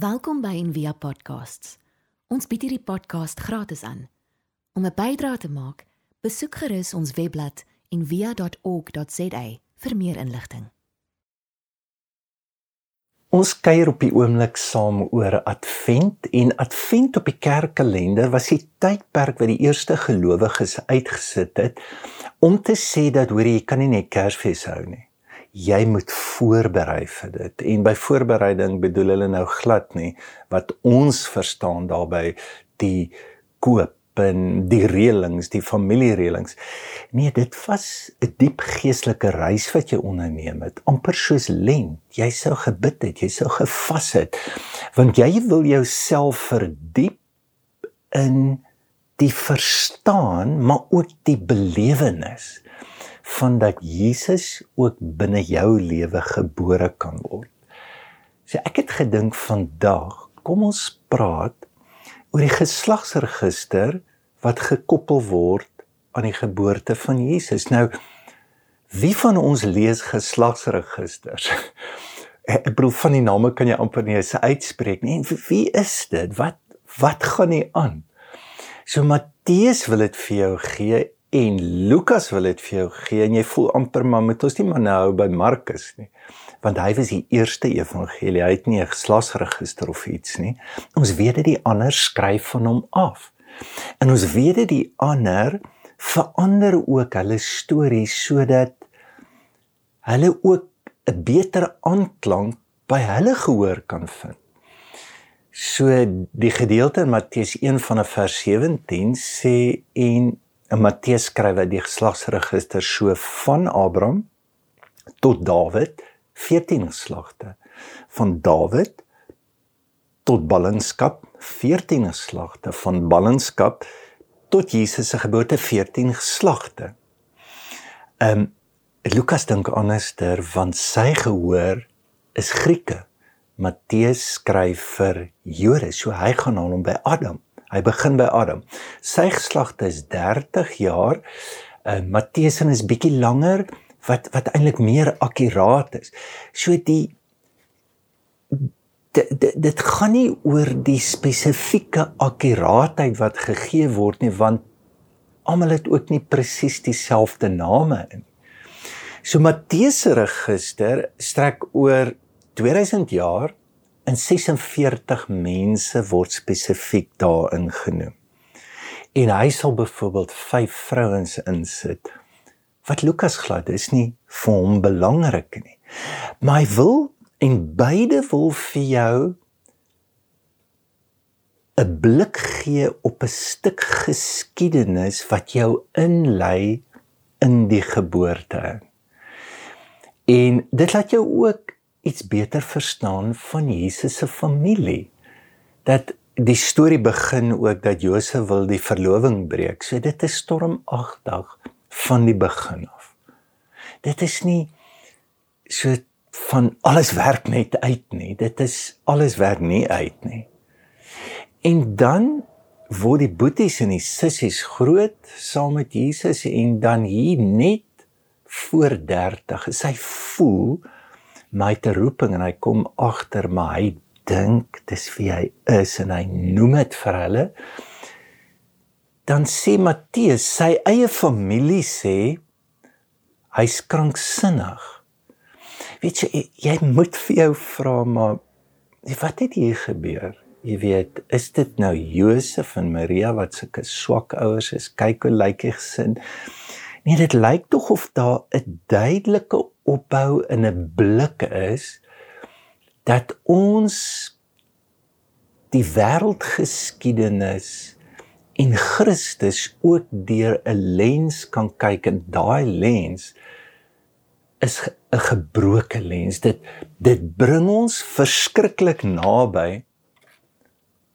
Welkom by Envia Podcasts. Ons bied hierdie podcast gratis aan. Om 'n bydrae te maak, besoek gerus ons webblad en via.org.za vir meer inligting. Ons kuier op die oomblik saam oor Advent en Advent op die kerkkalender was die tydperk wat die eerste gelowiges uitgesit het om te sê dat hoor jy kan nie net Kersfees hou nie. Jy moet voorberei vir dit. En by voorbereiding bedoel hulle nou glad nie wat ons verstaan daarbey die koop en die reëlings, die familiereëlings. Nee, dit was 'n diep geestelike reis wat jy onderneem het, amper soos Lent. Jy sou gebid het, jy sou gevas het, want jy wil jouself verdiep in die verstaan, maar ook die belewenis van dat Jesus ook binne jou lewe gebore kan word. So ek het gedink vandag, kom ons praat oor die geslagsregister wat gekoppel word aan die geboorte van Jesus. Nou wie van ons lees geslagsregisters? Ek bedoel van die name kan jy amper nie se uitspreek nie. En wie is dit? Wat wat gaan nie aan? So Matteus wil dit vir jou gee en Lukas wil dit vir jou gee en jy voel amper maar moet ons nie maar nou by Markus nie want hy was die eerste evangelie. Hy het nie 'n geslagsregister of iets nie. Ons weet dit die ander skryf van hom af. En ons weet dit die ander verander ook hulle stories sodat hulle ook 'n beter aanklank by hulle gehoor kan vind. So die gedeelte in Matteus 1 van vers 17 sê en in Matteus skryf hy die geslagsregister so van Abraham tot Dawid 14 geslagte van Dawid tot ballingskap 14 geslagte van ballingskap tot Jesus se geboorte 14 geslagte. Ehm um, Lukas dink anderster want sy gehoor is Grieke. Matteus skryf vir Jode, so hy gaan aan hom by Adam. Hy begin by Adam. Sy geslagte is 30 jaar. Uh, Matteus is bietjie langer wat wat eintlik meer akkuraat is. So die dit, dit dit gaan nie oor die spesifieke akkuraatheid wat gegee word nie want almal het ook nie presies dieselfde name in. So Matteus se register strek oor 2000 jaar en 46 mense word spesifiek daarin genoem. En hy sal byvoorbeeld 5 vrouens insit wat Lukas glad is nie vir hom belangrik nie. Maar hy wil en beide wil vir jou 'n blik gee op 'n stuk geskiedenis wat jou inlei in die geboorte. En dit laat jou ook iets beter verstaan van Jesus se familie. Dat die storie begin ook dat Josef wil die verloving breek. So dit is stormagtig van die begin af. Dit is nie so van alles werk net uit nie. Dit is alles werk nie uit nie. En dan word die boeties en die sissies groot saam met Jesus en dan hier net voor 30 sy voel my te roeping en hy kom agter maar hy dink dis wie hy is en hy noem dit vir hulle dan sê Matteus sy eie familie sê hy's kranksinnig. Weet jy jy moet vir jou vra maar wat het hier gebeur? Jy weet, is dit nou Josef en Maria wat sulke swak ouers is? Kyk hoe lyk die gesin. Nee, dit lyk tog of daar 'n duidelike opbou in 'n blik is dat ons die wêreldgeskiedenis en Christus ook deur 'n lens kan kyk en daai lens is 'n gebroke lens. Dit dit bring ons verskriklik naby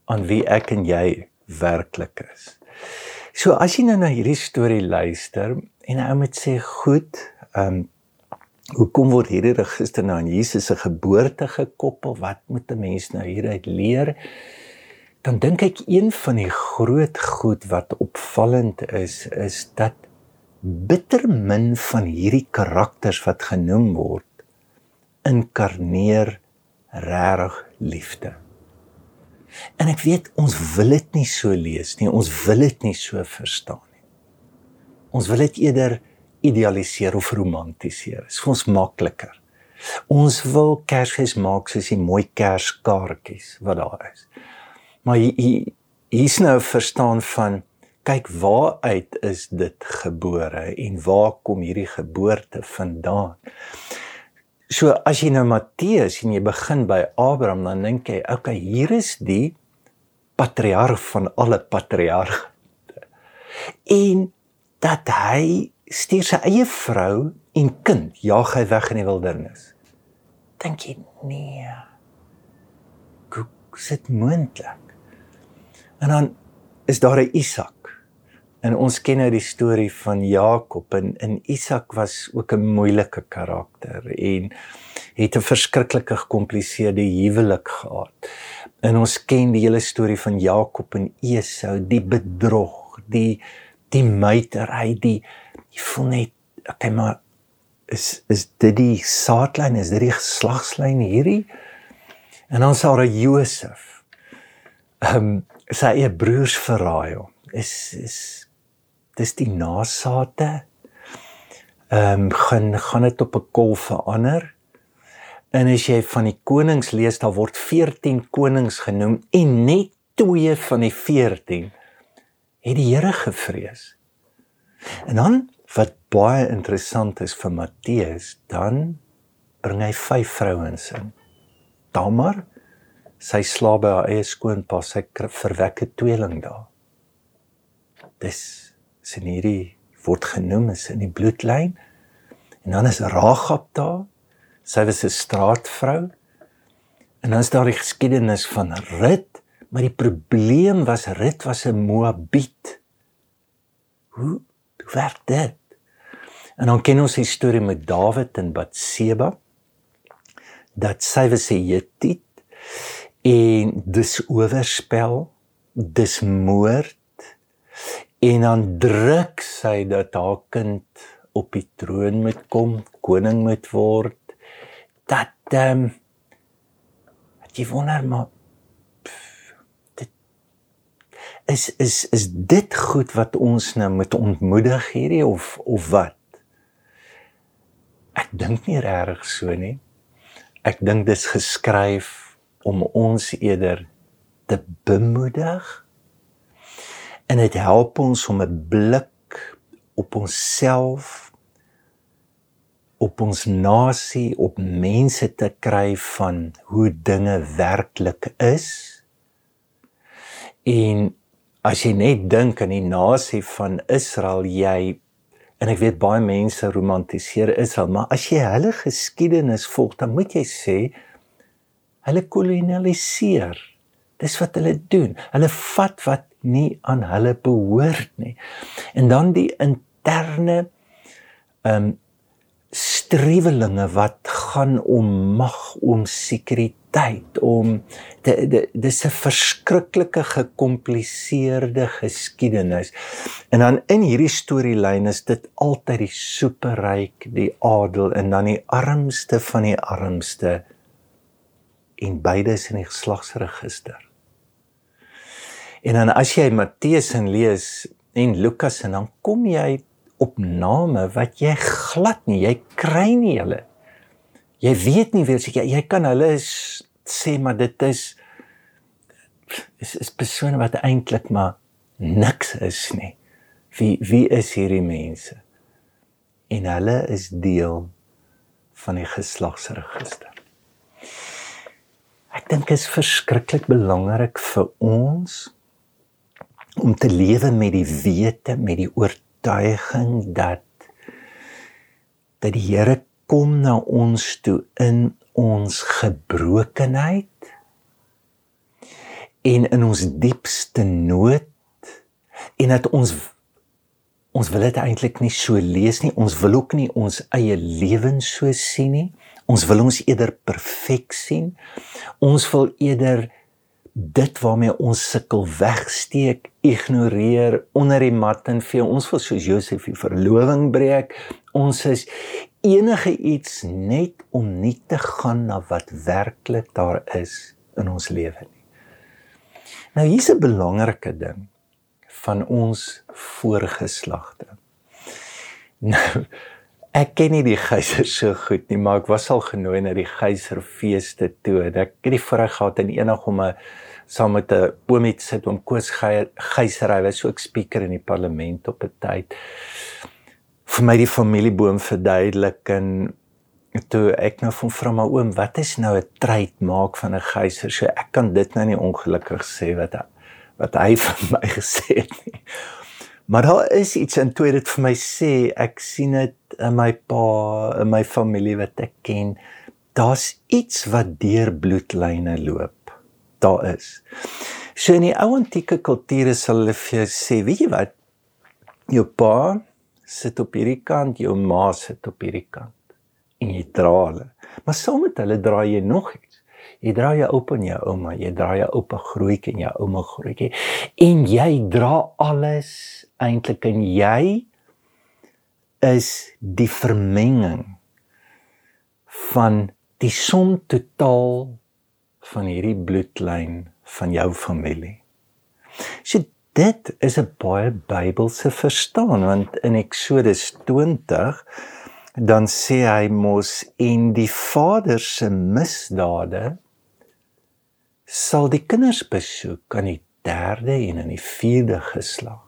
aan wie ek en jy werklik is. So as jy nou na hierdie storie luister en ou moet sê goed, ehm um, hoekom word hierdie register nou aan Jesus se geboorte gekoppel? Wat moet 'n mens nou hieruit leer? dan dink ek een van die groot goed wat opvallend is is dat bitter min van hierdie karakters wat genoem word inkarneer regtig liefde. En ek weet ons wil dit nie so lees nie. Ons wil dit nie so verstaan nie. Ons wil dit eerder idealiseer of romantiseer. Dit is vir ons makliker. Ons wil Kersfees maak soos die mooi Kerskaartjies wat daar is. Maar hier hier's nou verstaan van kyk waaruit is dit gebore en waar kom hierdie geboorte vandaan? So as jy nou Matteus en jy begin by Abraham dan dink jy, okay, hier is die patriarg van alle patriarge. En dat hy stuur sy eie vrou en kind jaag hy weg in die wildernis. Dink jy nee. Hoe sit moontlik? En dan is daar 'n Isak. En ons ken nou die storie van Jakob en in Isak was ook 'n moeilike karakter en het 'n verskriklike gekompliseerde huwelik gehad. En ons ken die hele storie van Jakob en Esau, die bedrog, die die meitery, die jy voel net okay maar is is dit die saadlyn, is dit die geslagslyn hierdie? En dan sal daar Josef. Ehm um, sy eie broers verraai hom. Is is dis die nasate. Ehm um, gaan gaan dit op 'n kol verander. En as jy van die konings lees, daar word 14 konings genoem en net 2 van die 14 het die Here gevrees. En dan wat baie interessant is vir Matteus, dan bring hy vyf vrouens in. Tamar, sy slaap by haar eie skoonpa, sy verwek 'n tweeling daar. Dis sien hierdie word genoem is in die bloedlyn. En dan is Ragab daar. Sy was 'n straatvrou. En dan is daar die geskiedenis van Rut, maar die probleem was Rut was 'n Moabiet. Hoe hoe werk dit? En dan ken ons die storie met Dawid en Batseba dat sy was 'n Hetiet en dis oorspel dis moord en dan druk sy dat haar kind op die troon moet kom koning moet word dat ehm um, jy wonder maar dit is is is dit goed wat ons nou moet ontmoedig hierdie of of wat? Ek dink nie regtig so nie. Ek dink dis geskryf om ons eerder te bemoedig en dit help ons om 'n blik op onsself op ons nasie op mense te kry van hoe dinge werklik is en as jy net dink aan die nasie van Israel jy en ek weet baie mense romantiseer Israel maar as jy hulle geskiedenis volg dan moet jy sê Hulle kolonialiseer. Dis wat hulle doen. Hulle vat wat nie aan hulle behoort nie. En dan die interne ehm um, strewelinge wat gaan om mag, om sekuriteit, om dis 'n verskriklike gekompliseerde geskiedenis. En dan in hierdie storielyn is dit altyd die superryk, die adel en dan die armste van die armste en beide is in die geslagsregister. En dan as jy Matteus en lees en Lukas en dan kom jy op name wat jy glad nie, jy kry nie hulle. Jy weet nie wie jy jy kan hulle sê maar dit is is is persone wat eintlik maar niks is nie. Wie wie is hierdie mense? En hulle is deel van die geslagsregister. Ek dink is verskriklik belangrik vir ons om te lewe met die wete, met die oortuiging dat dat die Here kom na ons toe in ons gebrokenheid en in ons diepste nood en dat ons ons wil dit eintlik nie so lees nie ons wil ook nie ons eie lewens so sien nie Ons wil ons eerder perfek sien. Ons wil eerder dit waarmee ons sukkel wegsteek, ignoreer, onder die mat en vee. Ons wil soos Josef die verloving breek. Ons is enige iets net om nie te gaan na wat werklik daar is in ons lewe nie. Nou hier's 'n belangrike ding van ons voorgeslagte. Nou ek ken nie die geyser so goed nie, maar ek was al genooi na die geyserfeeste toe. Ek het die voorreg gehad in enig om 'n saam met 'n oomie sit om Koos Geyser, hy was ook speaker in die parlement op 'n tyd. Vir my die familieboom verduidelik en toe ek nou van vra maar oom, wat is nou 'n treit maak van 'n geyser? So ek kan dit nou nie ongelukkig sê wat wat hy vir my gesê het nie. Maar daar is iets in toe dit vir my sê, ek sien dit in my pa, in my familie wat ek ken. Daar's iets wat deur bloedlyne loop. Daar is. So in die ou antieke kulture sal hulle vir jou sê, weet jy wat? Jou pa sit op hierdie kant, jou ma sit op hierdie kant en jy dra hulle. Maar saam met hulle dra jy nog iets. Jy dra jou oupa en jou ouma, jy dra jou oupa grootjie en jou ouma grootjie en jy dra alles eintlik en jy is die vermenging van die som totaal van hierdie bloedlyn van jou familie. So dit is 'n baie Bybelse verstaan want in Eksodus 20 dan sê hy mos en die vader se misdade sal die kinders besoek aan die derde en in die vierde geslag.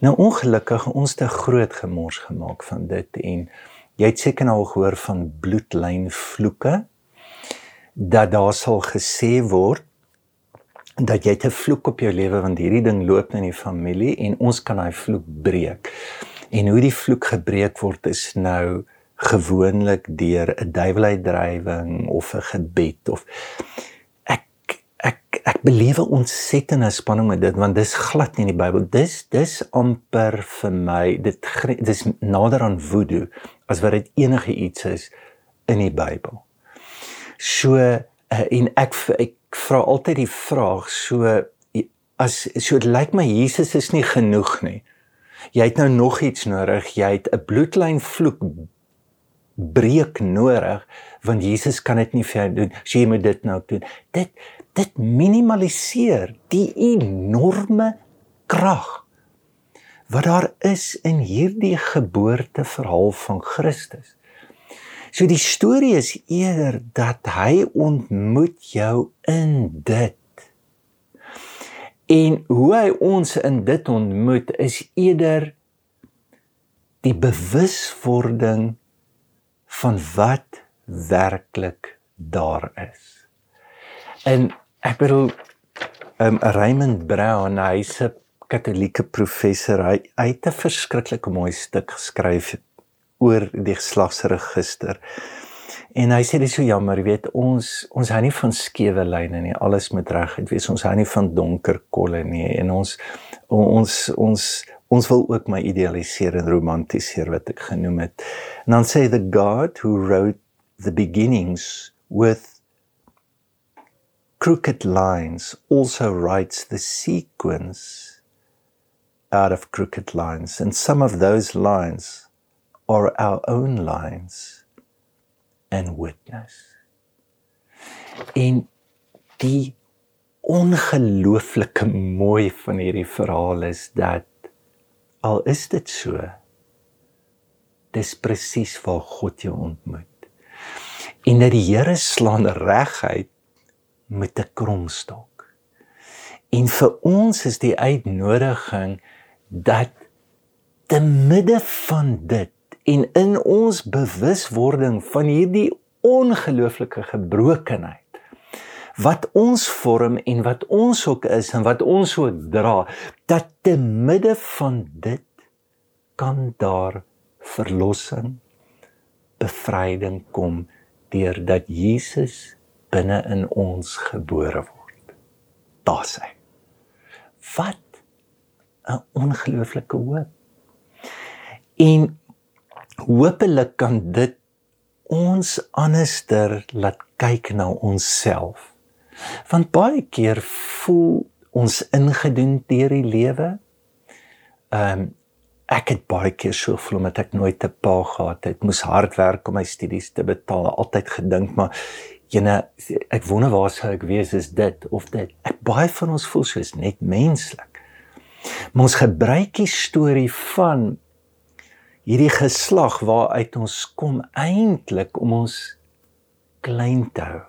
Nou ongelukkig ons te groot gemors gemaak van dit en jy het seker al gehoor van bloedlyn vloeke dat daar sal gesê word dat jy te vloek op jou lewe want hierdie ding loop in die familie en ons kan daai vloek breek. En hoe die vloek gebreek word is nou gewoonlik deur 'n duiweluitdrywing of 'n gebed of ek ek ek belewe ontsettende spanning met dit want dis glad nie in die Bybel dis dis amper vir my dit dis nader aan voodoo as wat dit enige iets is in die Bybel so uh, en ek ek vra altyd die vraag so as so dit lyk my Jesus is nie genoeg nie jy het nou nog iets nodig jy het 'n bloedlyn vloek breek nodig want Jesus kan dit nie vir jou doen. So jy moet dit nou doen. Dit dit minimaliseer die enorme krag wat daar is in hierdie geboorteverhaal van Christus. So die storie is eerder dat hy ontmoet jou in dit. En hoe hy ons in dit ontmoet is eerder die bewuswording van wat werklik daar is. En ek bedoel um Raymond Brown, hy's 'n Katolieke professor. Hy, hy het 'n verskriklik mooi stuk geskryf oor die geslagsregister. En hy sê dit is so jammer, jy weet, ons ons hou nie van skewe lyne nie. Alles moet reguit wees. Ons hou nie van donker kolle nie en ons ons ons ons wil ook my idealiseer en romantiseer wat ek genoem het. En dan sê the God who wrote the beginnings with crooked lines also writes the sequence out of crooked lines and some of those lines are our own lines and witness. In die ongelooflike mooi van hierdie verhaal is dat Al is dit so. Dis presies waar God jou ontmoet. En dat die Here slaan reguit met 'n kromstok. En vir ons is die uitnodiging dat te midde van dit en in ons bewuswording van hierdie ongelooflike gebrokenheid wat ons vorm en wat ons ook is en wat ons ook dra dat te midde van dit kan daar verlossing bevryding kom deurdat Jesus binne in ons gebore word. Daar's hy. Wat 'n ongelooflike hoop. En hopelik kan dit ons anderster laat kyk na onsself Want baie keer voel ons ingedoen deur die lewe. Ehm um, ek het baie keer so gevoel omdat ek nooit 'n pa gehad het. Ek moes hard werk om my studies te betaal. Altyd gedink maar jene ek wonder waar sou ek wees is dit of dit. Ek baie van ons voel soos net menslik. Maar ons gebruik die storie van hierdie geslag waaruit ons kom eintlik om ons klein te hou.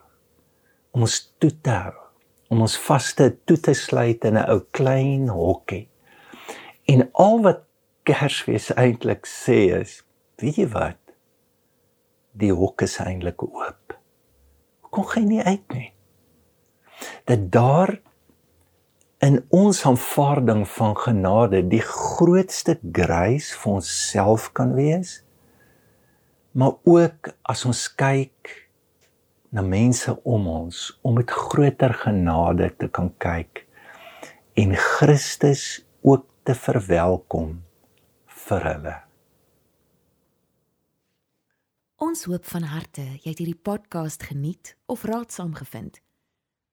Om ons toe te hou, om ons vaste toe te sluit in 'n ou klein hokkie. En al wat Kersfees eintlik sê is, weet jy wat? Die hok is eintlik oop. Kom geen nie uit nie. Dat daar in ons aanvaarding van genade die grootste grace vir onsself kan wees. Maar ook as ons kyk na mense om ons om met groter genade te kan kyk en Christus ook te verwelkom vir hulle. Ons hoop van harte jy het hierdie podcast geniet of raadsaam gevind.